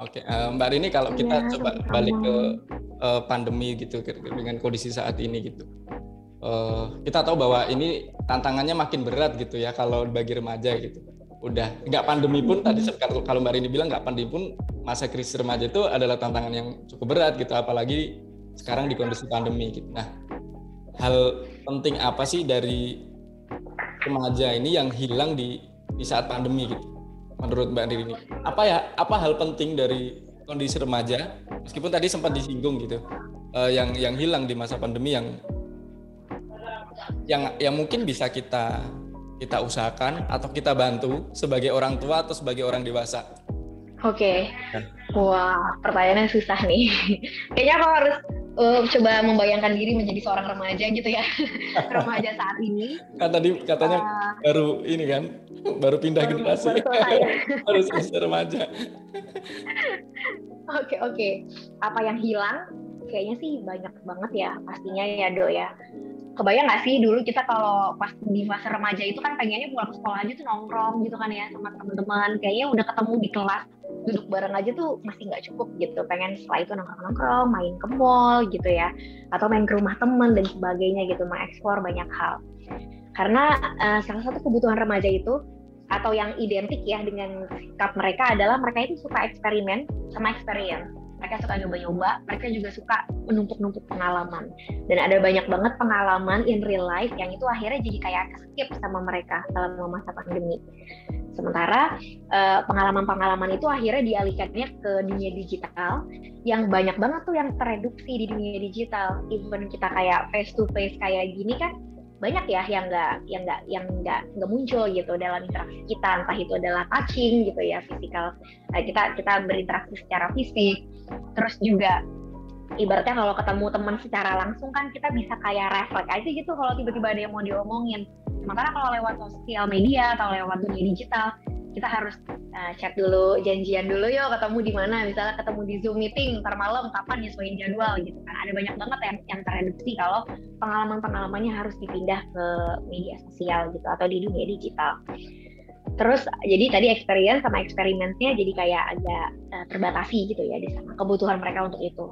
Oke, uh, Mbak Rini kalau kita ya, coba balik ke uh, pandemi gitu dengan kondisi saat ini gitu. Uh, kita tahu bahwa ini tantangannya makin berat gitu ya kalau bagi remaja gitu. Udah nggak pandemi pun tadi kalau Mbak Rini bilang nggak pandemi pun masa krisis remaja itu adalah tantangan yang cukup berat gitu apalagi sekarang di kondisi pandemi gitu. Nah, hal penting apa sih dari remaja ini yang hilang di di saat pandemi gitu? Menurut Mbak Rini? Apa ya apa hal penting dari kondisi remaja meskipun tadi sempat disinggung gitu uh, yang yang hilang di masa pandemi yang yang yang mungkin bisa kita kita usahakan atau kita bantu sebagai orang tua atau sebagai orang dewasa. Oke. Okay. Wah, pertanyaannya susah nih. Kayaknya aku harus uh, coba membayangkan diri menjadi seorang remaja gitu ya. Remaja saat ini. Kan tadi katanya uh, baru ini kan baru pindah baru, generasi. harus selesai. Remaja. Oke oke. Okay. apa yang hilang kayaknya sih banyak banget ya pastinya ya do ya. Kebayang nggak sih dulu kita kalau pas di masa remaja itu kan pengennya pulang sekolah aja tuh nongkrong gitu kan ya sama teman-teman. Kayaknya udah ketemu di kelas duduk bareng aja tuh masih nggak cukup gitu. Pengen setelah itu nongkrong-nongkrong main ke mall gitu ya. Atau main ke rumah temen dan sebagainya gitu mengeksplor banyak hal. Karena uh, salah satu kebutuhan remaja itu atau yang identik ya dengan sikap mereka adalah mereka itu suka eksperimen sama experience mereka suka nyoba-nyoba, mereka juga suka menumpuk-numpuk pengalaman. Dan ada banyak banget pengalaman in real life yang itu akhirnya jadi kayak skip sama mereka selama masa pandemi. Sementara eh, pengalaman-pengalaman itu akhirnya dialihkannya ke dunia digital yang banyak banget tuh yang tereduksi di dunia digital. Even kita kayak face to face kayak gini kan banyak ya yang nggak yang nggak yang nggak nggak muncul gitu dalam interaksi kita. Entah itu adalah touching gitu ya fisikal nah, kita kita berinteraksi secara fisik. Terus juga ibaratnya kalau ketemu teman secara langsung kan kita bisa kayak refleks aja gitu kalau tiba-tiba ada yang mau diomongin. Sementara kalau lewat sosial media atau lewat dunia digital kita harus uh, chat dulu, janjian dulu yuk ketemu di mana, misalnya ketemu di Zoom meeting ntar malam kapan nyesuaiin jadwal gitu kan. Ada banyak banget yang yang tereduksi kalau pengalaman-pengalamannya harus dipindah ke media sosial gitu atau di dunia digital. Terus jadi tadi experience sama eksperimennya jadi kayak agak uh, terbatasi gitu ya di sana kebutuhan mereka untuk itu.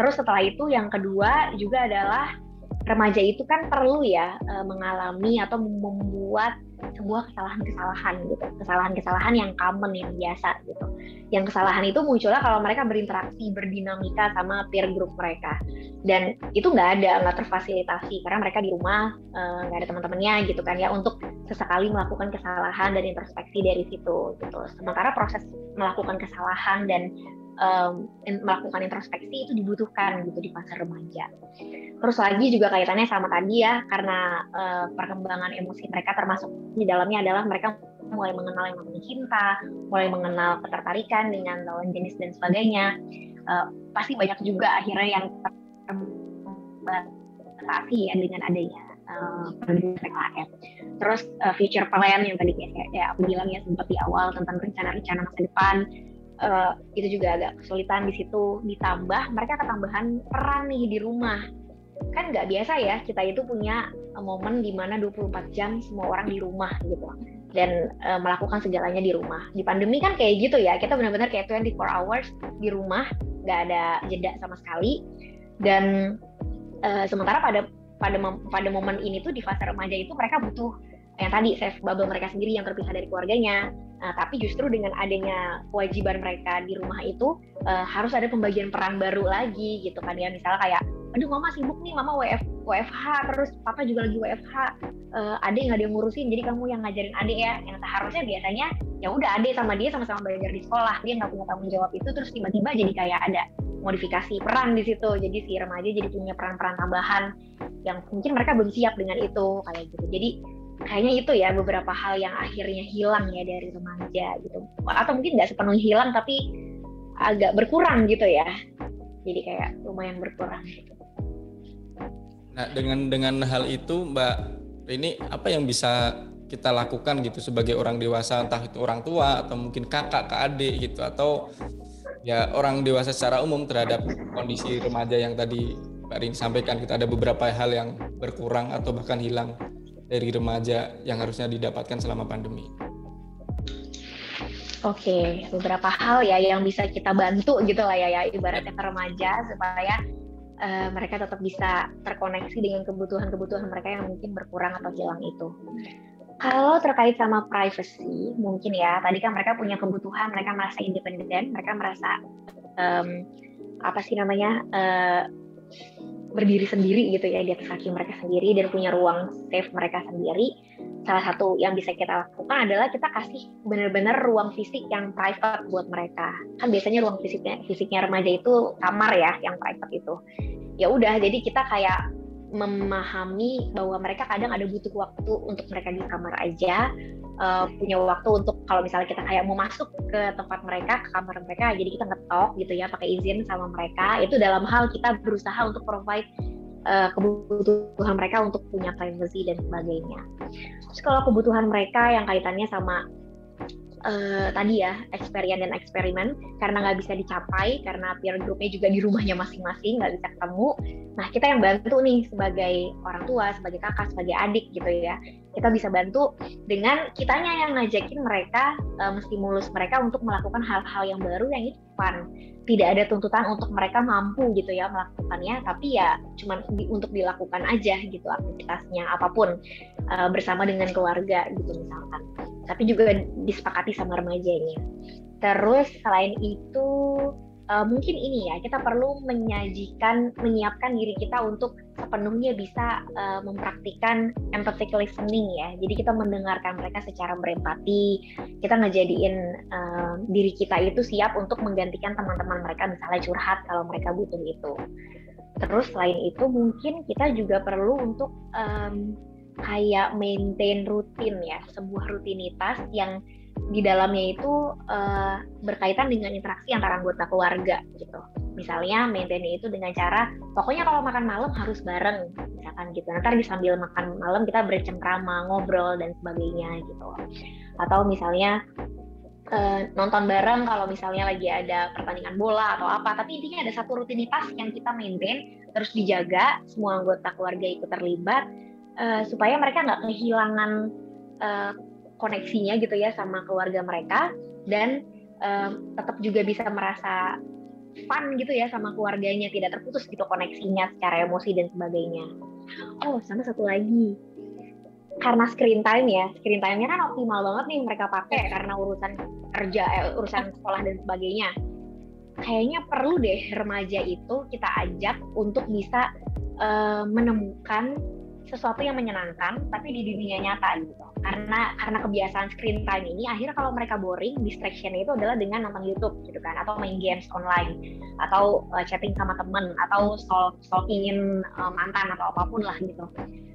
Terus setelah itu yang kedua juga adalah remaja itu kan perlu ya uh, mengalami atau membuat sebuah kesalahan-kesalahan gitu, kesalahan-kesalahan yang common yang biasa gitu. Yang kesalahan itu munculnya kalau mereka berinteraksi, berdinamika sama peer group mereka. Dan itu nggak ada, nggak terfasilitasi karena mereka di rumah eh, nggak ada teman-temannya gitu kan ya untuk sesekali melakukan kesalahan dan introspeksi dari situ gitu. Sementara proses melakukan kesalahan dan um, melakukan introspeksi itu dibutuhkan gitu di fase remaja. Terus lagi juga kaitannya sama tadi ya karena uh, perkembangan emosi mereka termasuk di dalamnya adalah mereka mulai mengenal yang namanya cinta, mulai mengenal ketertarikan dengan lawan jenis dan sebagainya. Uh, pasti banyak juga akhirnya yang terbatasi ya dengan adanya uh, PKM. Terus uh, future plan yang tadi kayak, kayak aku bilang ya sempat di awal tentang rencana-rencana masa depan uh, itu juga agak kesulitan di situ ditambah mereka ketambahan peran nih di rumah. Kan nggak biasa ya kita itu punya momen di mana 24 jam semua orang di rumah gitu. Dan uh, melakukan segalanya di rumah. Di pandemi kan kayak gitu ya kita benar-benar kayak 24 hours di rumah nggak ada jeda sama sekali. Dan uh, sementara pada pada pada momen ini tuh di fase remaja itu mereka butuh yang tadi safe bubble mereka sendiri yang terpisah dari keluarganya. Nah, tapi justru dengan adanya kewajiban mereka di rumah itu uh, harus ada pembagian peran baru lagi gitu kan ya. Misalnya kayak, aduh mama sibuk nih, mama WF, WFH, terus papa juga lagi WFH, uh, eh, adek nggak ada yang ngurusin, jadi kamu yang ngajarin adek ya. Yang seharusnya biasanya ya udah adek sama dia sama-sama belajar di sekolah, dia nggak punya tanggung jawab itu, terus tiba-tiba jadi kayak ada modifikasi peran di situ. Jadi si remaja jadi punya peran-peran tambahan yang mungkin mereka belum siap dengan itu kayak gitu. Jadi kayaknya itu ya beberapa hal yang akhirnya hilang ya dari remaja gitu. Atau mungkin nggak sepenuhnya hilang tapi agak berkurang gitu ya. Jadi kayak lumayan berkurang gitu. Nah dengan dengan hal itu Mbak ini apa yang bisa kita lakukan gitu sebagai orang dewasa entah itu orang tua atau mungkin kakak ke adik gitu atau ya orang dewasa secara umum terhadap kondisi remaja yang tadi Mbak Rini sampaikan kita ada beberapa hal yang berkurang atau bahkan hilang dari remaja yang harusnya didapatkan selama pandemi? Oke, beberapa hal ya yang bisa kita bantu gitu lah ya, ya ibaratnya ke remaja supaya uh, mereka tetap bisa terkoneksi dengan kebutuhan-kebutuhan mereka yang mungkin berkurang atau hilang itu. Kalau terkait sama privacy, mungkin ya tadi kan mereka punya kebutuhan, mereka merasa independen, mereka merasa um, apa sih namanya uh, berdiri sendiri gitu ya di atas kaki mereka sendiri dan punya ruang safe mereka sendiri. Salah satu yang bisa kita lakukan adalah kita kasih benar-benar ruang fisik yang private buat mereka. Kan biasanya ruang fisiknya fisiknya remaja itu kamar ya yang private itu. Ya udah jadi kita kayak memahami bahwa mereka kadang ada butuh waktu untuk mereka di kamar aja uh, punya waktu untuk kalau misalnya kita kayak mau masuk ke tempat mereka ke kamar mereka jadi kita ngetok gitu ya pakai izin sama mereka itu dalam hal kita berusaha untuk provide uh, kebutuhan mereka untuk punya privacy dan sebagainya. Terus kalau kebutuhan mereka yang kaitannya sama uh, tadi ya eksperimen dan eksperimen. Karena nggak bisa dicapai karena peer groupnya juga di rumahnya masing-masing nggak bisa ketemu. Nah kita yang bantu nih sebagai orang tua sebagai kakak sebagai adik gitu ya kita bisa bantu dengan kitanya yang ngajakin mereka uh, mesti mulus mereka untuk melakukan hal-hal yang baru yang itu fun. Tidak ada tuntutan untuk mereka mampu gitu ya melakukannya tapi ya cuman di, untuk dilakukan aja gitu aktivitasnya apa pun uh, bersama dengan keluarga gitu misalkan. Tapi juga disepakati sama remajanya. Terus selain itu uh, mungkin ini ya kita perlu menyajikan menyiapkan diri kita untuk sepenuhnya bisa uh, mempraktikkan empathic listening ya. Jadi kita mendengarkan mereka secara berempati kita ngejadiin uh, diri kita itu siap untuk menggantikan teman-teman mereka misalnya curhat kalau mereka butuh itu. Terus selain itu mungkin kita juga perlu untuk um, kayak maintain rutin ya sebuah rutinitas yang di dalamnya itu uh, berkaitan dengan interaksi antara anggota keluarga gitu. Misalnya maintain itu dengan cara pokoknya kalau makan malam harus bareng misalkan gitu. Nanti sambil makan malam kita bercengkrama ngobrol dan sebagainya gitu. Atau misalnya uh, nonton bareng kalau misalnya lagi ada pertandingan bola atau apa. Tapi intinya ada satu rutinitas yang kita maintain terus dijaga semua anggota keluarga itu terlibat uh, supaya mereka nggak kehilangan uh, koneksinya gitu ya sama keluarga mereka dan uh, tetap juga bisa merasa fun gitu ya sama keluarganya tidak terputus gitu koneksinya secara emosi dan sebagainya. Oh sama satu lagi karena screen time ya screen time-nya kan optimal banget nih mereka pakai karena urusan kerja eh, urusan sekolah dan sebagainya kayaknya perlu deh remaja itu kita ajak untuk bisa uh, menemukan sesuatu yang menyenangkan tapi di dunia nyata gitu karena karena kebiasaan screen time ini akhirnya kalau mereka boring distraction itu adalah dengan nonton YouTube gitu kan atau main games online atau uh, chatting sama temen atau stalk stalkingin uh, mantan atau apa pun lah gitu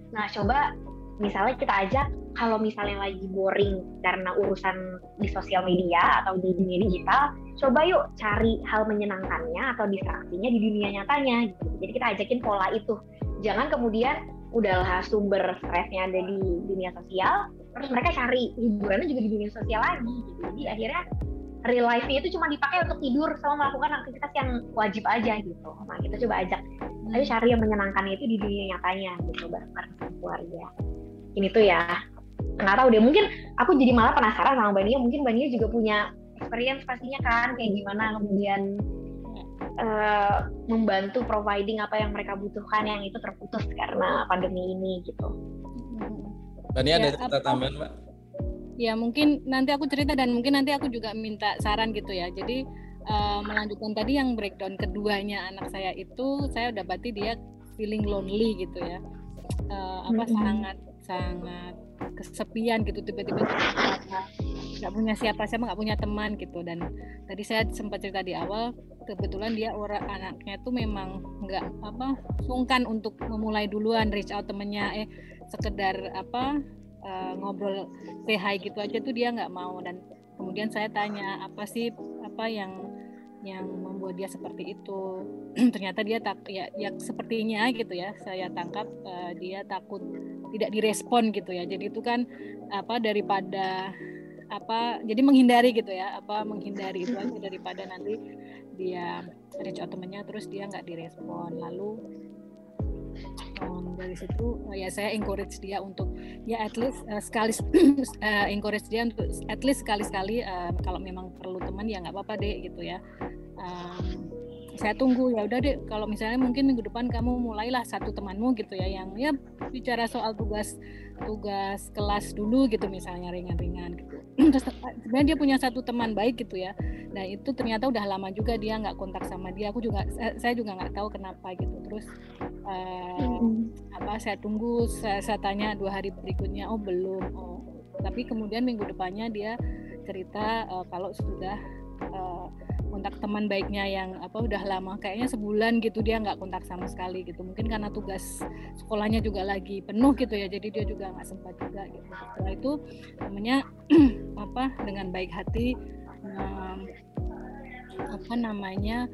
nah coba misalnya kita ajak kalau misalnya lagi boring karena urusan di sosial media atau di dunia digital, coba yuk cari hal menyenangkannya atau distraksinya di dunia nyatanya. Gitu. Jadi kita ajakin pola itu. Jangan kemudian udahlah sumber stresnya ada di dunia sosial terus mereka cari hiburannya juga di dunia sosial lagi gitu. Jadi akhirnya real life-nya itu cuma dipakai untuk tidur sama melakukan aktivitas yang wajib aja gitu. Nah kita coba ajak ayo cari yang menyenangkan itu di dunia nyatanya gitu bareng-bareng keluarga. Ini tuh ya nggak tahu deh mungkin aku jadi malah penasaran sama Mbak Nia. Mungkin Mbak Nia juga punya experience pastinya kan kayak gimana kemudian uh, membantu providing apa yang mereka butuhkan yang itu terputus karena pandemi ini gitu. Mbak Nia ya, ada cerita tambahan Mbak? Ya mungkin nanti aku cerita dan mungkin nanti aku juga minta saran gitu ya. Jadi uh, melanjutkan tadi yang breakdown keduanya anak saya itu saya dapati dia feeling lonely gitu ya. Uh, apa mm -hmm. sangat sangat kesepian gitu tiba-tiba nggak punya siapa siapa nggak punya teman gitu. Dan tadi saya sempat cerita di awal kebetulan dia orang anaknya tuh memang nggak apa sungkan untuk memulai duluan reach out temennya. Eh sekedar apa uh, ngobrol say hi gitu aja tuh dia nggak mau. Dan kemudian saya tanya apa sih apa yang yang membuat dia seperti itu. Ternyata dia tak ya, ya sepertinya gitu ya saya tangkap uh, dia takut tidak direspon gitu ya. Jadi itu kan apa daripada apa jadi menghindari gitu ya apa menghindari itu aja daripada nanti dia reach out temennya terus dia nggak direspon. Lalu um, dari situ uh, ya saya encourage dia untuk ya at least uh, sekali uh, encourage dia untuk at least sekali-sekali uh, kalau memang perlu teman ya nggak apa-apa deh gitu ya. Um, saya tunggu ya udah deh. Kalau misalnya mungkin minggu depan kamu mulailah satu temanmu gitu ya yang ya bicara soal tugas tugas kelas dulu gitu misalnya ringan-ringan gitu. Terus sebenarnya dia punya satu teman baik gitu ya. Nah itu ternyata udah lama juga dia nggak kontak sama dia. Aku juga saya juga nggak tahu kenapa gitu. Terus uh, apa saya tunggu saya, saya tanya dua hari berikutnya oh belum oh. Tapi kemudian minggu depannya dia cerita uh, kalau sudah uh, kontak teman baiknya yang apa udah lama kayaknya sebulan gitu dia nggak kontak sama sekali gitu. Mungkin karena tugas sekolahnya juga lagi penuh gitu ya jadi dia juga nggak sempat juga gitu. Setelah itu temennya apa dengan baik hati um, apa namanya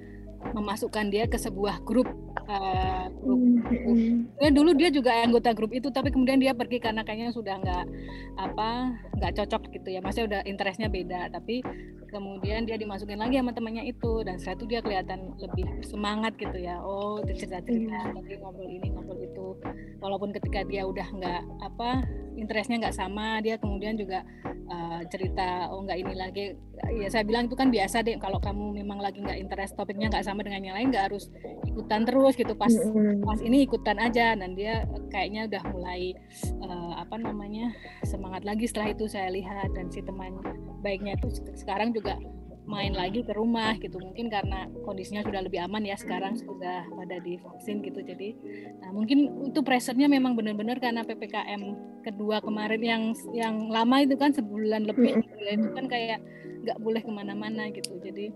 memasukkan dia ke sebuah grup uh, grup mm-hmm. ya dulu dia juga anggota grup itu tapi kemudian dia pergi karena kayaknya sudah nggak apa nggak cocok gitu ya. Masih udah interestnya beda tapi kemudian dia dimasukin lagi sama temannya itu. Dan setelah itu dia kelihatan lebih semangat gitu ya. Oh cerita cerita lagi ngobrol ini ngobrol itu. Walaupun ketika dia udah nggak apa interestnya nggak sama dia kemudian juga uh, cerita oh nggak ini lagi. Ya saya bilang itu kan biasa deh. Kalau kamu memang lagi nggak interest topiknya nggak sama dengan yang lain nggak harus ikutan terus gitu. Pas pas ini ikutan aja. Dan dia kayaknya udah mulai uh, apa namanya semangat lagi setelah itu saya lihat. Dan si teman baiknya itu sekarang juga juga main lagi ke rumah gitu. Mungkin karena kondisinya sudah lebih aman ya sekarang sudah pada divaksin gitu. Jadi nah, mungkin itu pressernya memang benar-benar karena ppkm kedua kemarin yang yang lama itu kan sebulan lebih gitu ya. Itu kan kayak nggak boleh ke mana-mana gitu. Jadi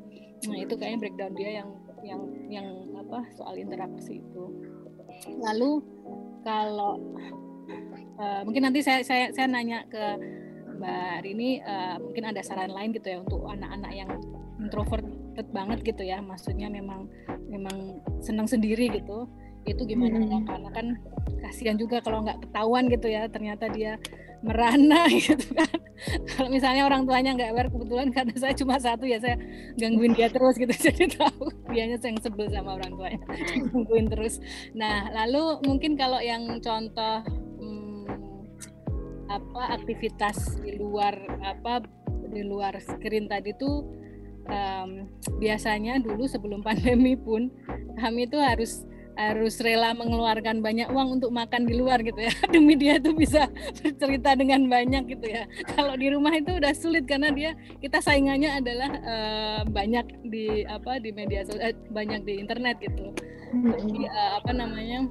nah itu kayaknya breakdown dia yang yang yang apa soal interaksi itu. Lalu kalau uh, mungkin nanti saya saya saya nanya ke Mbak Rini uh, mungkin ada saran lain gitu ya untuk anak-anak yang introvert banget gitu ya. Maksudnya memang memang senang sendiri gitu. Itu gimana hmm. karena kan kasihan juga kalau nggak ketahuan gitu ya ternyata dia merana gitu kan. Kalau misalnya orang tuanya nggak aware kebetulan karena saya cuma satu ya saya gangguin dia terus gitu. Jadi tahu dianya yang sebel sama orang tuanya. Gangguin terus. Nah lalu mungkin kalau yang contoh apa aktivitas di luar apa di luar screen tadi tuh um, biasanya dulu sebelum pandemi pun kami itu harus harus rela mengeluarkan banyak uang untuk makan di luar gitu ya. Demi dia tuh bisa bercerita dengan banyak gitu ya. Kalau di rumah itu udah sulit karena dia kita saingannya adalah uh, banyak di apa di media sosial eh, banyak di internet gitu. Jadi uh, apa namanya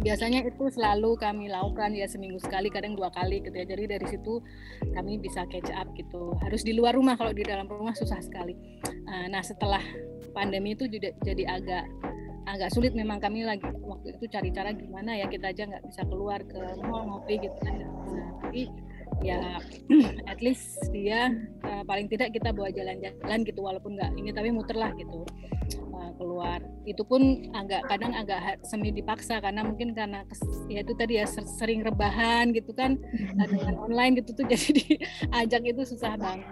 biasanya itu selalu kami lakukan ya seminggu sekali kadang dua kali gitu ya. Jadi dari situ kami bisa catch up gitu. Harus di luar rumah kalau di dalam rumah susah sekali. Eh, nah setelah pandemi itu juga jadi agak agak sulit memang kami lagi waktu itu cari cara gimana ya kita aja nggak bisa keluar ke mall ngopi gitu kan. Tapi ya at least dia uh, paling tidak kita bawa jalan-jalan gitu walaupun nggak ini tapi muter lah gitu keluar itu pun agak kadang agak semi dipaksa karena mungkin karena ya itu tadi ya sering rebahan gitu kan dengan online gitu tuh jadi diajak itu susah banget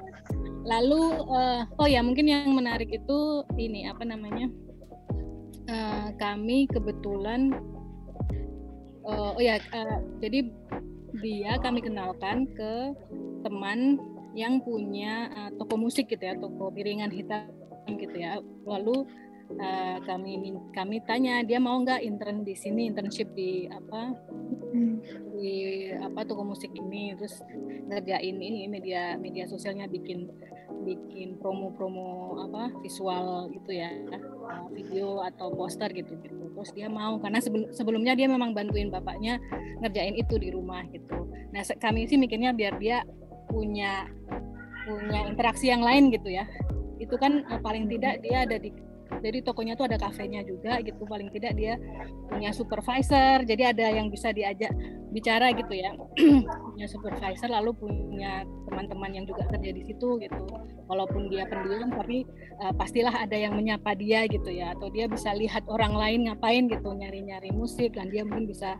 lalu uh, oh ya mungkin yang menarik itu ini apa namanya uh, kami kebetulan uh, oh ya uh, jadi dia kami kenalkan ke teman yang punya uh, toko musik gitu ya, toko piringan hitam gitu ya. Lalu uh, kami kami tanya dia mau nggak intern di sini internship di apa di apa toko musik ini? Terus ngerjain ini media media sosialnya bikin bikin promo-promo apa visual gitu ya video atau poster gitu gitu. Terus dia mau karena sebelum sebelumnya dia memang bantuin bapaknya ngerjain itu di rumah gitu. Nah kami sih mikirnya biar dia punya punya interaksi yang lain gitu ya. Itu kan eh, paling tidak dia ada di jadi tokonya tuh ada kafenya juga gitu paling tidak dia punya supervisor. Jadi ada yang bisa diajak bicara gitu ya. Punya supervisor lalu punya teman-teman yang juga kerja di situ gitu. Walaupun dia pendiam tapi uh, pastilah ada yang menyapa dia gitu ya. Atau dia bisa lihat orang lain ngapain gitu nyari-nyari musik dan dia mungkin bisa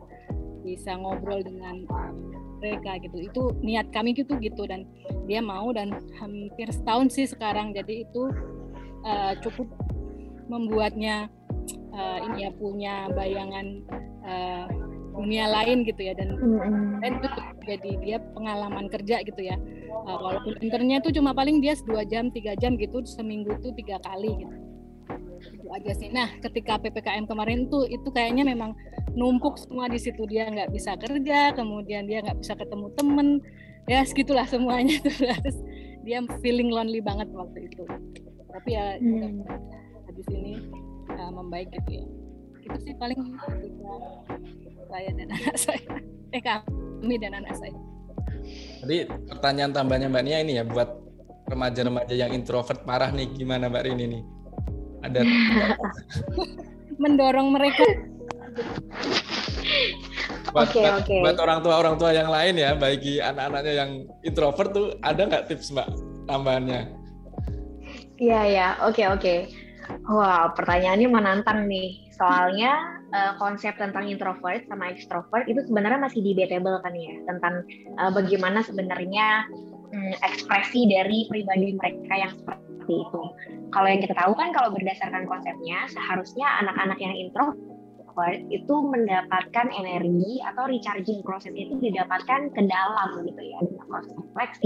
bisa ngobrol dengan um, mereka gitu. Itu niat kami gitu gitu. Dan dia mau dan hampir setahun sih sekarang. Jadi itu uh, cukup membuatnya uh, ini ya punya bayangan uh, dunia lain gitu ya. Dan dan itu jadi dia pengalaman kerja gitu ya. Uh, walaupun internya itu cuma paling dia dua jam tiga jam gitu seminggu tuh tiga kali gitu. Itu aja sih. Nah ketika ppkm kemarin tuh itu kayaknya memang numpuk semua di situ. Dia nggak bisa kerja kemudian dia nggak bisa ketemu temen. Ya segitulah semuanya terus dia feeling lonely banget waktu itu. Tapi ya hmm. Habis ini uh, membaik gitu ya itu sih paling saya dan anak saya eh kami dan anak saya jadi pertanyaan tambahnya Mbak Nia ini ya buat remaja-remaja yang introvert parah nih gimana Mbak Rini nih ada mendorong mereka buat, okay, buat, okay. buat orang tua orang tua yang lain ya bagi anak-anaknya yang introvert tuh ada nggak tips mbak tambahannya? Iya ya oke okay, oke. Okay. Wah pertanyaannya menantang nih. Soalnya uh, konsep tentang introvert sama extrovert itu sebenarnya masih debatable kan ya? Tentang uh, bagaimana sebenarnya um, ekspresi dari pribadi mereka yang seperti itu. Kalau yang kita tahu kan kalau berdasarkan konsepnya seharusnya anak-anak yang introvert itu mendapatkan energi atau recharging proses itu didapatkan ke dalam gitu ya. Dengan proses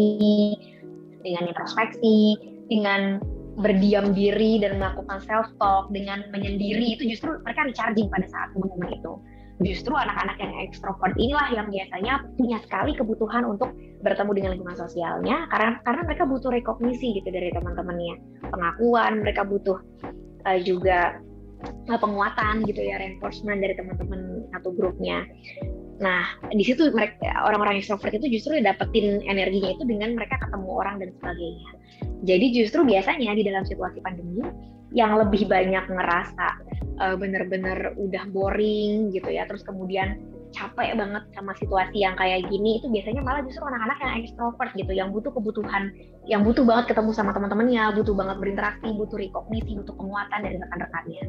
dengan introspeksi, dengan berdiam diri dan melakukan self talk dengan menyendiri itu justru mereka recharging pada saat momen itu. Justru anak-anak yang ekstrovert inilah yang biasanya punya sekali kebutuhan untuk bertemu dengan lingkungan sosialnya karena karena mereka butuh rekognisi gitu dari teman-temannya. Pengakuan mereka butuh uh, juga uh, penguatan gitu ya reinforcement dari teman-teman satu grupnya Nah, di situ mereka orang-orang extrovert itu justru dapetin energinya itu dengan mereka ketemu orang dan sebagainya. Jadi justru biasanya di dalam situasi pandemi yang lebih banyak ngerasa uh, bener-bener udah boring gitu ya, terus kemudian capek banget sama situasi yang kayak gini itu biasanya malah justru anak-anak yang extrovert gitu yang butuh kebutuhan yang butuh banget ketemu sama teman-temannya butuh banget berinteraksi butuh rekognisi butuh penguatan dari rekan-rekannya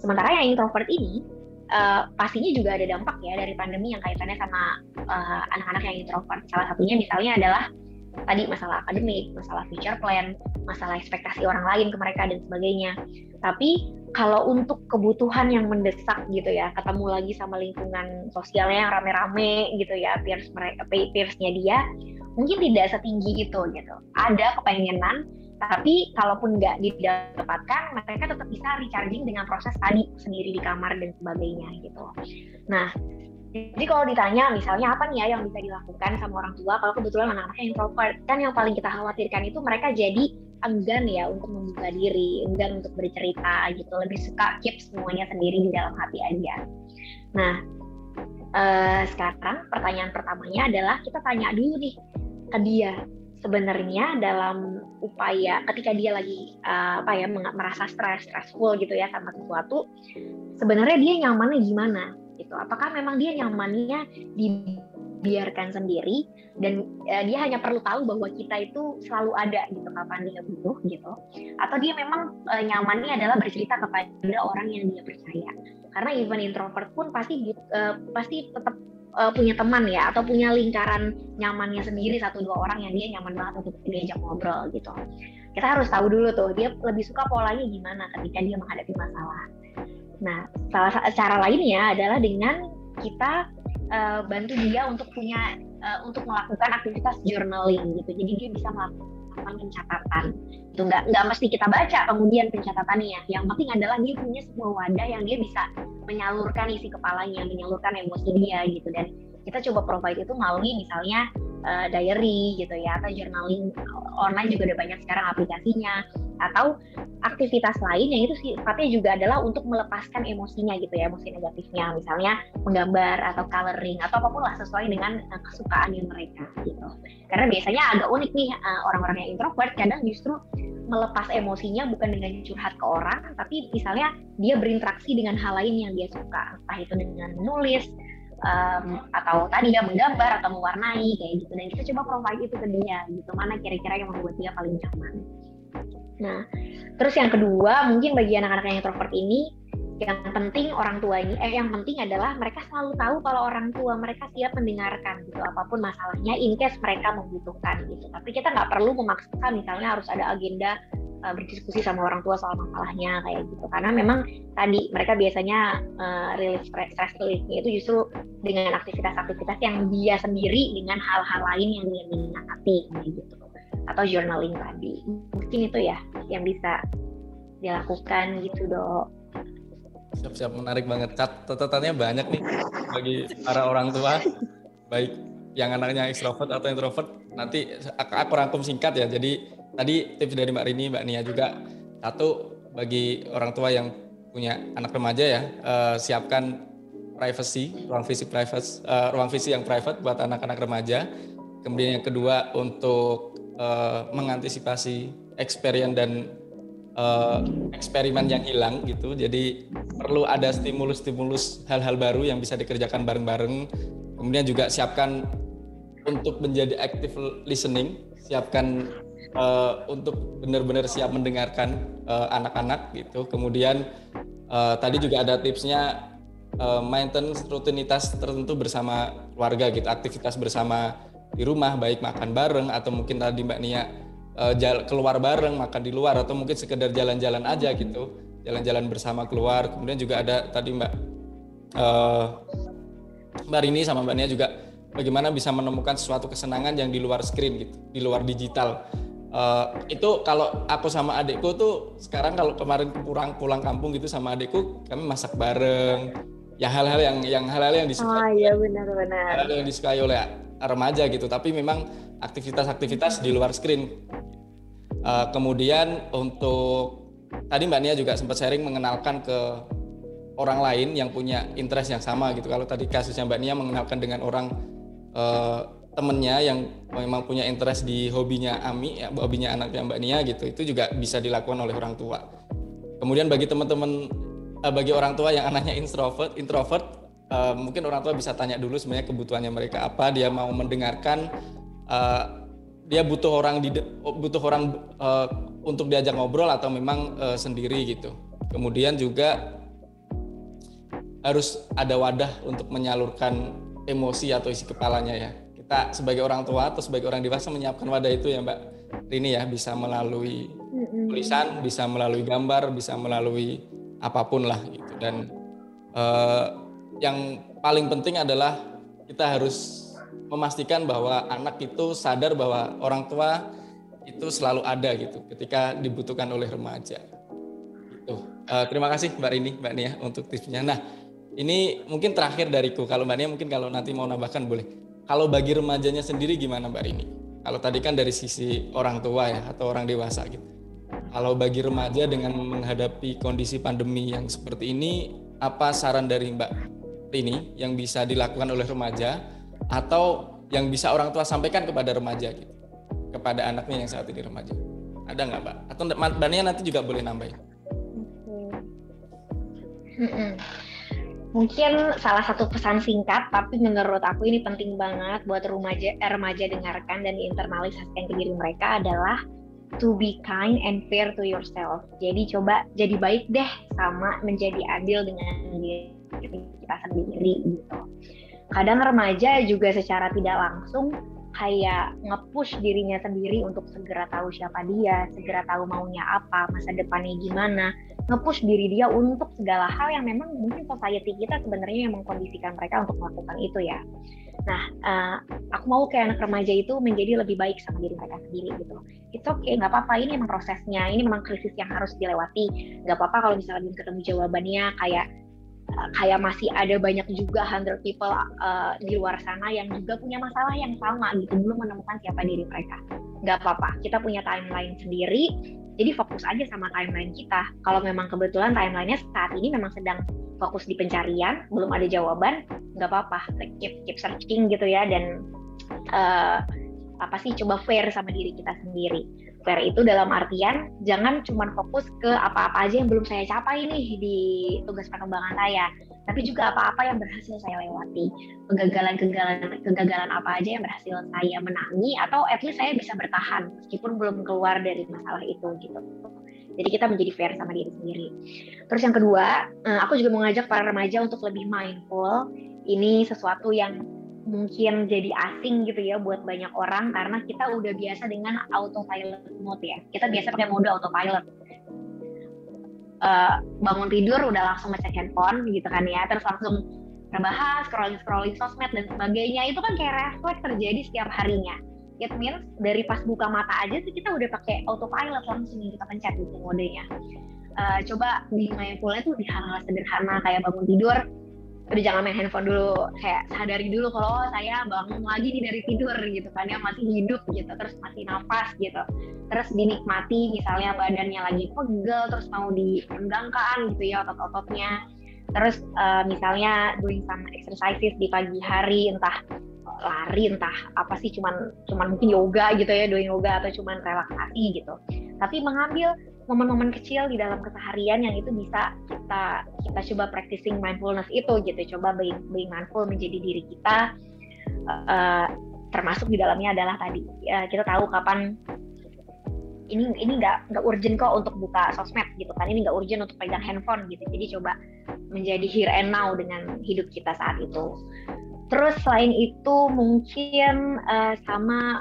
sementara yang introvert ini uh, pastinya juga ada dampak ya dari pandemi yang kaitannya sama uh, anak-anak yang introvert. Salah satunya misalnya adalah tadi masalah akademik, masalah future plan, masalah ekspektasi orang lain ke mereka dan sebagainya. Tapi kalau untuk kebutuhan yang mendesak gitu ya, ketemu lagi sama lingkungan sosialnya yang rame-rame gitu ya, peers mereka peersnya dia, mungkin tidak setinggi itu gitu. Ada kepengenan tapi kalaupun nggak didapatkan mereka tetap bisa recharging dengan proses tadi sendiri di kamar dan sebagainya gitu. Nah jadi kalau ditanya misalnya apa nih ya yang bisa dilakukan sama orang tua? Kalau kebetulan anak-anaknya introvert kan yang paling kita khawatirkan itu mereka jadi enggan ya untuk membuka diri, enggan untuk bercerita gitu, lebih suka keep semuanya sendiri di dalam hati aja. Nah, eh, sekarang pertanyaan pertamanya adalah kita tanya dulu nih ke dia, sebenarnya dalam upaya ketika dia lagi uh, apa ya merasa stres, stressful gitu ya sama sesuatu, sebenarnya dia nyamannya gimana gitu. Apakah memang dia nyamannya dibiarkan sendiri dan uh, dia hanya perlu tahu bahwa kita itu selalu ada gitu kapan dia butuh gitu. Atau dia memang uh, nyamannya adalah bercerita kepada orang yang dia percaya. Karena even introvert pun pasti uh, pasti tetap uh, punya teman ya atau punya lingkaran nyamannya sendiri satu dua orang yang dia nyaman banget untuk diajak ngobrol gitu. Kita harus tahu dulu tuh dia lebih suka polanya gimana ketika dia menghadapi masalah. Nah, salah cara lainnya adalah dengan kita uh, bantu dia untuk punya uh, untuk melakukan aktivitas journaling gitu. Jadi dia bisa melakukan pencatatan. Itu nggak nggak mesti kita baca kemudian pencatatannya. Yang penting adalah dia punya sebuah wadah yang dia bisa menyalurkan isi kepalanya, menyalurkan emosi dia gitu. Dan kita coba provide itu melalui misalnya uh, diary gitu ya atau journaling online juga udah banyak sekarang aplikasinya atau aktivitas lain yang itu sifatnya juga adalah untuk melepaskan emosinya gitu ya emosi negatifnya. Misalnya menggambar atau coloring atau apa pun lah sesuai dengan uh, kesukaan yang mereka gitu. Karena biasanya agak unik nih uh, orang-orang yang introvert kadang justru melepas emosinya bukan dengan curhat ke orang tapi misalnya dia berinteraksi dengan hal lain yang dia suka. Entah itu dengan menulis um, atau tadi dia menggambar atau mewarnai kayak gitu. Dan kita coba provide itu ke dia gitu mana kira-kira yang membuat dia paling nyaman nah terus yang kedua mungkin bagi anak-anak yang introvert ini yang penting orang tuanya eh yang penting adalah mereka selalu tahu kalau orang tua mereka siap mendengarkan gitu apa pun masalahnya in case mereka membutuhkan gitu. Tapi kita nggak perlu memaksa misalnya harus ada agenda uh, berdiskusi sama orang tua soal masalahnya kayak gitu. Karena memang tadi mereka biasanya uh, rilis stress reliefnya itu justru dengan aktivitas-aktivitas yang dia sendiri dengan hal-hal lain yang dia minati gitu atau journaling tadi. Mungkin itu ya yang bisa dilakukan gitu dok. Siap-siap menarik banget. Catatannya banyak nih bagi para orang tua baik yang anaknya ekstrovert atau introvert. Nanti aku rangkum singkat ya. Jadi tadi tips dari Mbak Rini, Mbak Nia juga. Satu bagi orang tua yang punya anak remaja ya uh, siapkan privacy ruang visi private uh, ruang visi yang private buat anak-anak remaja. Kemudian yang kedua untuk uh, mengantisipasi experience dan uh, eksperimen yang hilang gitu. Jadi perlu ada stimulus-stimulus hal-hal baru yang bisa dikerjakan bareng-bareng. Kemudian juga siapkan untuk menjadi active listening, siapkan uh, untuk benar-benar siap mendengarkan uh, anak-anak gitu. Kemudian uh, tadi juga ada tipsnya uh, maintenance rutinitas tertentu bersama keluarga gitu, aktivitas bersama di rumah baik makan bareng atau mungkin tadi Mbak Nia uh, keluar bareng makan di luar atau mungkin sekedar jalan-jalan aja gitu, jalan-jalan bersama keluar. Kemudian juga ada tadi Mbak uh, Mbak Rini sama Mbak Nia juga bagaimana bisa menemukan sesuatu kesenangan yang di luar screen gitu, di luar digital. Uh, itu kalau aku sama adikku tuh sekarang kalau kemarin pulang pulang kampung gitu sama adikku kami masak bareng ya hal-hal yang yang hal-hal yang disukai oh, iya benar-benar hal yang disukai oleh remaja gitu. Tapi memang aktivitas-aktivitas di luar screen. Uh, kemudian untuk tadi mbak Nia juga sempat sharing mengenalkan ke orang lain yang punya interest yang sama gitu. Kalau tadi kasusnya mbak Nia mengenalkan dengan orang uh, temennya yang memang punya interest di hobinya Ami, ya, hobinya anaknya Mbak Nia gitu, itu juga bisa dilakukan oleh orang tua. Kemudian bagi teman-teman, uh, bagi orang tua yang anaknya introvert, introvert, uh, mungkin orang tua bisa tanya dulu sebenarnya kebutuhannya mereka apa, dia mau mendengarkan, uh, dia butuh orang di, butuh orang uh, untuk diajak ngobrol atau memang uh, sendiri gitu. Kemudian juga harus ada wadah untuk menyalurkan emosi atau isi kepalanya ya. Kita sebagai orang tua atau sebagai orang dewasa menyiapkan wadah itu ya Mbak Rini ya. Bisa melalui tulisan, bisa melalui gambar, bisa melalui apa pun lah gitu dan uh, yang paling penting adalah kita harus memastikan bahwa anak itu sadar bahwa orang tua itu selalu ada gitu ketika dibutuhkan oleh remaja. Gitu. Uh, terima kasih Mbak Rini, Mbak Nia untuk tipsnya. Nah, ini mungkin terakhir dariku. Kalau Mbak Nia mungkin kalau nanti mau nambahkan boleh. Kalau bagi remajanya sendiri gimana Mbak Rini? Kalau tadi kan dari sisi orang tua ya atau orang dewasa gitu. Kalau bagi remaja dengan menghadapi kondisi pandemi yang seperti ini, apa saran dari Mbak Rini yang bisa dilakukan oleh remaja atau yang bisa orang tua sampaikan kepada remaja gitu, kepada anaknya yang saat ini remaja? Ada nggak Mbak? Atau Mbak Nia nanti juga boleh nambah ya? Mungkin salah satu pesan singkat, tapi menurut aku ini penting banget buat remaja, eh, remaja dengarkan dan diinternalisasikan ke diri mereka adalah to be kind and fair to yourself. Jadi coba jadi baik deh sama menjadi adil dengan diri kita sendiri gitu. Kadang remaja juga secara tidak langsung kayak nge-push dirinya sendiri untuk segera tahu siapa dia, segera tahu maunya apa, masa depannya gimana, nge-push diri dia untuk segala hal yang memang mungkin society kita sebenarnya yang mengkondisikan mereka untuk melakukan itu ya. Nah, uh, aku mau kayak anak remaja itu menjadi lebih baik sama diri mereka sendiri gitu. It's okay, nggak apa-apa. Ini memang prosesnya, ini memang krisis yang harus dilewati. Nggak apa-apa kalau misalnya belum ketemu jawabannya kayak kayak masih ada banyak juga hundred people uh, di luar sana yang juga punya masalah yang sama gitu belum menemukan siapa diri mereka nggak apa-apa kita punya timeline sendiri jadi fokus aja sama timeline kita. Kalau memang kebetulan timelinenya saat ini memang sedang fokus di pencarian belum ada jawaban nggak apa-apa. Keep keep searching gitu ya dan uh, apa sih coba fair sama diri kita sendiri fair itu dalam artian jangan cuma fokus ke apa-apa aja yang belum saya capai nih di tugas pengembangan saya, tapi juga apa-apa yang berhasil saya lewati, kegagalan-kegagalan kegagalan apa aja yang berhasil saya menangi atau at least saya bisa bertahan meskipun belum keluar dari masalah itu gitu. Jadi kita menjadi fair sama diri sendiri. Terus yang kedua, eh, aku juga mengajak para remaja untuk lebih mindful. Ini sesuatu yang mungkin jadi asing gitu ya buat banyak orang karena kita udah biasa dengan autopilot mode ya. Kita biasa pakai mode autopilot. Uh, bangun tidur udah langsung ngecek handphone gitu kan ya, terus langsung terbahas, scrolling scrolling sosmed dan sebagainya itu kan kayak refleks terjadi setiap harinya. It means dari pas buka mata aja sih kita udah pakai autopilot langsung kita pencet gitu modenya. Uh, coba di mindfulness tuh di hal-hal sederhana kayak bangun tidur udah jangan main handphone dulu kayak sadari dulu kalau oh, saya bangun lagi nih dari tidur gitu kan ya masih hidup gitu terus masih nafas gitu. Terus dinikmati misalnya badannya lagi pegel terus mau direnggangkan gitu ya otot-ototnya. Terus uh, misalnya doing some exercises di pagi hari entah lari entah apa sih cuman cuman mungkin yoga gitu ya doing yoga atau cuman relaksasi gitu. Tapi mengambil momen-momen kecil di dalam keseharian yang itu bisa kita kita coba practicing mindfulness itu gitu. Coba being, being mindful menjadi diri kita uh, termasuk di dalamnya adalah tadi uh, kita tahu kapan ini ini nggak nggak urgent kok untuk buka sosmed gitu kan. Ini nggak urgent untuk pegang handphone gitu. Jadi coba menjadi here and now dengan hidup kita saat itu. Terus selain itu mungkin uh, sama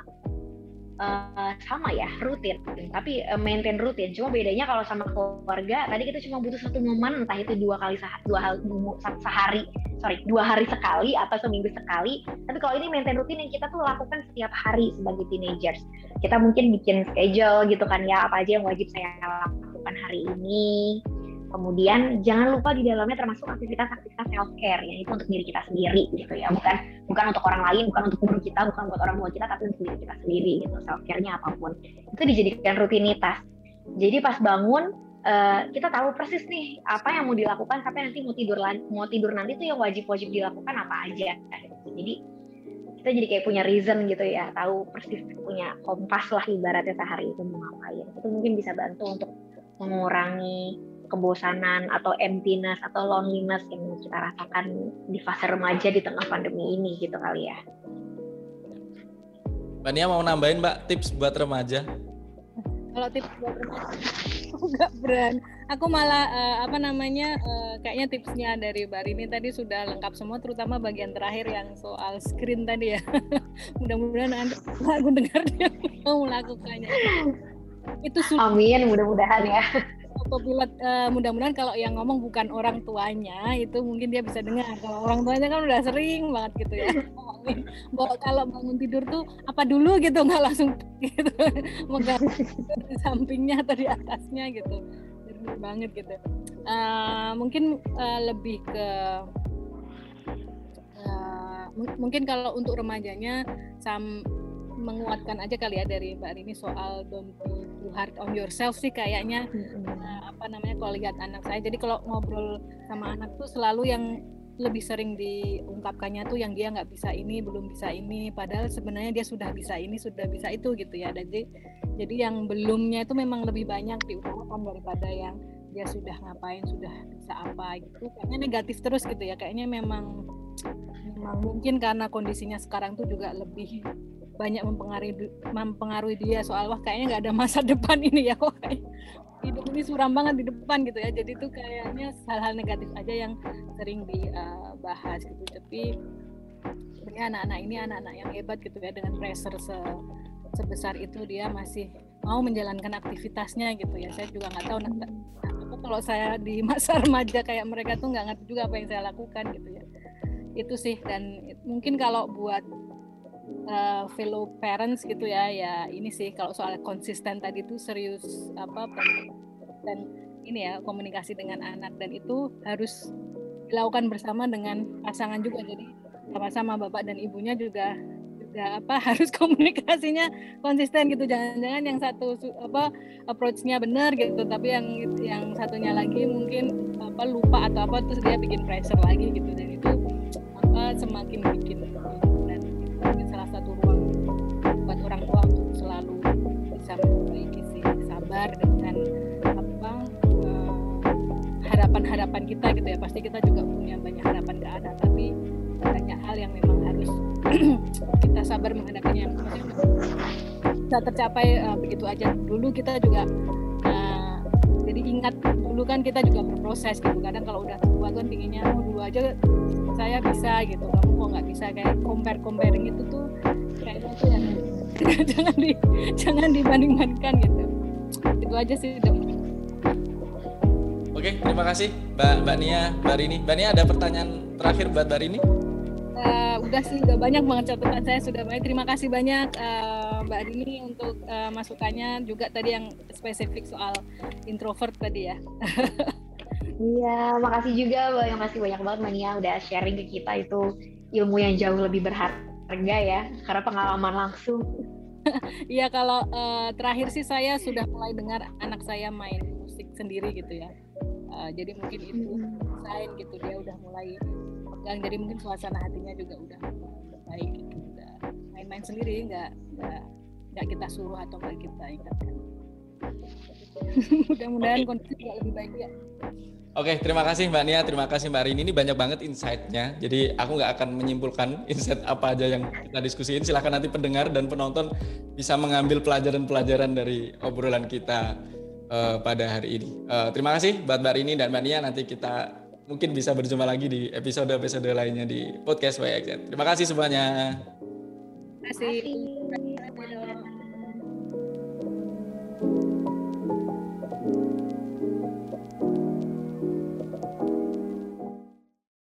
uh, sama ya rutin. Tapi uh, maintain rutin. Cuma bedanya kalau sama keluarga tadi kita cuma butuh satu momen entah itu dua kali sehari, dua hal sehari sorry dua hari sekali atau seminggu sekali. Tapi kalau ini maintain rutin yang kita tuh lakukan setiap hari sebagai teenagers. Kita mungkin bikin schedule gitu kan ya apa aja yang wajib saya lakukan hari ini Kemudian jangan lupa di dalamnya termasuk aktivitas-aktivitas self care yang itu untuk diri kita sendiri gitu ya, bukan bukan untuk orang lain, bukan untuk guru kita, bukan buat orang tua kita, tapi untuk diri kita sendiri gitu. Self care-nya apa pun itu dijadikan rutinitas. Jadi pas bangun uh, kita tahu persis nih apa yang mau dilakukan sampai nanti mau tidur mau tidur nanti tuh yang wajib-wajib dilakukan apa aja. Jadi kita jadi kayak punya reason gitu ya, tahu persis punya kompas lah ibaratnya sehari itu mau ngapain. Itu mungkin bisa bantu untuk mengurangi kebosanan atau emptiness atau loneliness yang kita rasakan di fase remaja di tengah pandemi ini gitu kali ya. Mbak Nia mau nambahin Mbak tips buat remaja? Kalau tips buat remaja, aku nggak berani. Aku malah uh, apa namanya uh, kayaknya tipsnya dari Mbak Rini tadi sudah lengkap semua, terutama bagian terakhir yang soal screen tadi ya. Mudah-mudahan Anda aku dengar dia mau melakukannya. Itu sudah. Amin, mudah-mudahan ya autopilot uh, mudah-mudahan kalau yang ngomong bukan orang tuanya itu mungkin dia bisa dengar. Kalau orang tuanya kan udah sering banget gitu ya. Bahwa kalau bangun tidur tuh apa dulu? gitu nggak langsung gitu. Megang di sampingnya atau di atasnya gitu. Benar banget gitu. Uh, mungkin uh, lebih ke uh, mungkin kalau untuk remajanya sam menguatkan aja kali ya dari Mbak Rini soal don't be too hard on yourself sih kayaknya uh, apa namanya kalau lihat anak saya. Jadi kalau ngobrol sama anak tuh selalu yang lebih sering diungkapkannya tuh yang dia nggak bisa ini belum bisa ini. Padahal sebenarnya dia sudah bisa ini sudah bisa itu gitu ya. Jadi jadi yang belumnya itu memang lebih banyak diutamakan daripada yang dia sudah ngapain sudah bisa apa gitu. Kayaknya negatif terus gitu ya. Kayaknya memang memang mungkin karena kondisinya sekarang tuh juga lebih banyak mempengaruhi mempengaruhi dia. Soal wah kayaknya nggak ada masa depan ini ya kok hidup ini suram banget di depan gitu ya. Jadi itu kayaknya hal-hal negatif aja yang sering dibahas gitu. Tapi sebenarnya anak-anak ini anak-anak yang hebat gitu ya dengan pressure se sebesar itu dia masih mau menjalankan aktivitasnya gitu ya. Saya juga nggak tahu nah, kalau saya di masa remaja kayak mereka tuh nggak ngerti juga apa yang saya lakukan gitu ya. Itu sih. Dan mungkin kalau buat uh, fellow parents gitu ya ya ini sih kalau soal konsisten tadi itu serius apa dan ini ya komunikasi dengan anak. Dan itu harus dilakukan bersama dengan pasangan juga. Jadi sama-sama bapak dan ibunya juga juga apa harus komunikasinya konsisten gitu. Jangan-jangan yang satu apa approach-nya benar gitu tapi yang yang satunya lagi mungkin apa lupa atau apa terus dia bikin pressure lagi gitu. Dan itu apa semakin bikin harapan-harapan kita gitu ya. Pasti kita juga punya banyak harapan ke anak tapi banyak hal yang memang harus kita sabar menghadapinya. Bisa tercapai uh, begitu aja. Dulu kita juga uh, jadi ingat dulu kan kita juga berproses gitu. Kadang kalau udah tua kan pinginnya oh, dulu aja saya bisa gitu. Kamu kok nggak bisa? Kayak compare comparing itu tuh kayaknya tuh yang jangan di jangan dibanding bandingkan gitu. Itu aja sih Oke, terima kasih Mbak Mbak Nia, Mbak Rini. Mbak Nia ada pertanyaan terakhir buat Mbak Rini? Uh, udah sih udah banyak banget catatan saya sudah banyak terima kasih banyak uh, Mbak Rini untuk uh, masukannya juga tadi yang spesifik soal introvert tadi ya Iya, makasih juga, Mbak. Makasih banyak banget Mania udah sharing ke kita itu ilmu yang jauh lebih berharga ya, karena pengalaman langsung. Iya, kalau uh, terakhir sih saya sudah mulai dengar anak saya main musik sendiri gitu ya. Uh, jadi mungkin itu sign gitu dia udah mulai pegang. Jadi mungkin suasana hatinya juga udah baik gitu. Udah main-main sendiri, nggak nggak kita suruh atau nggak kita ingatkan. Mudah-mudahan kondisi juga lebih baik ya. Oke, terima kasih Mbak Nia, terima kasih Mbak Rini. Ini banyak banget insight-nya. Jadi aku nggak akan menyimpulkan insight apa aja yang kita diskusiin. Silahkan nanti pendengar dan penonton bisa mengambil pelajaran-pelajaran dari obrolan kita uh, pada hari ini. Uh, terima kasih buat Mbak Rini dan Mbak Nia. Nanti kita mungkin bisa berjumpa lagi di episode-episode lainnya di podcast YXZ. Terima kasih semuanya. Terima kasih. Terima kasih.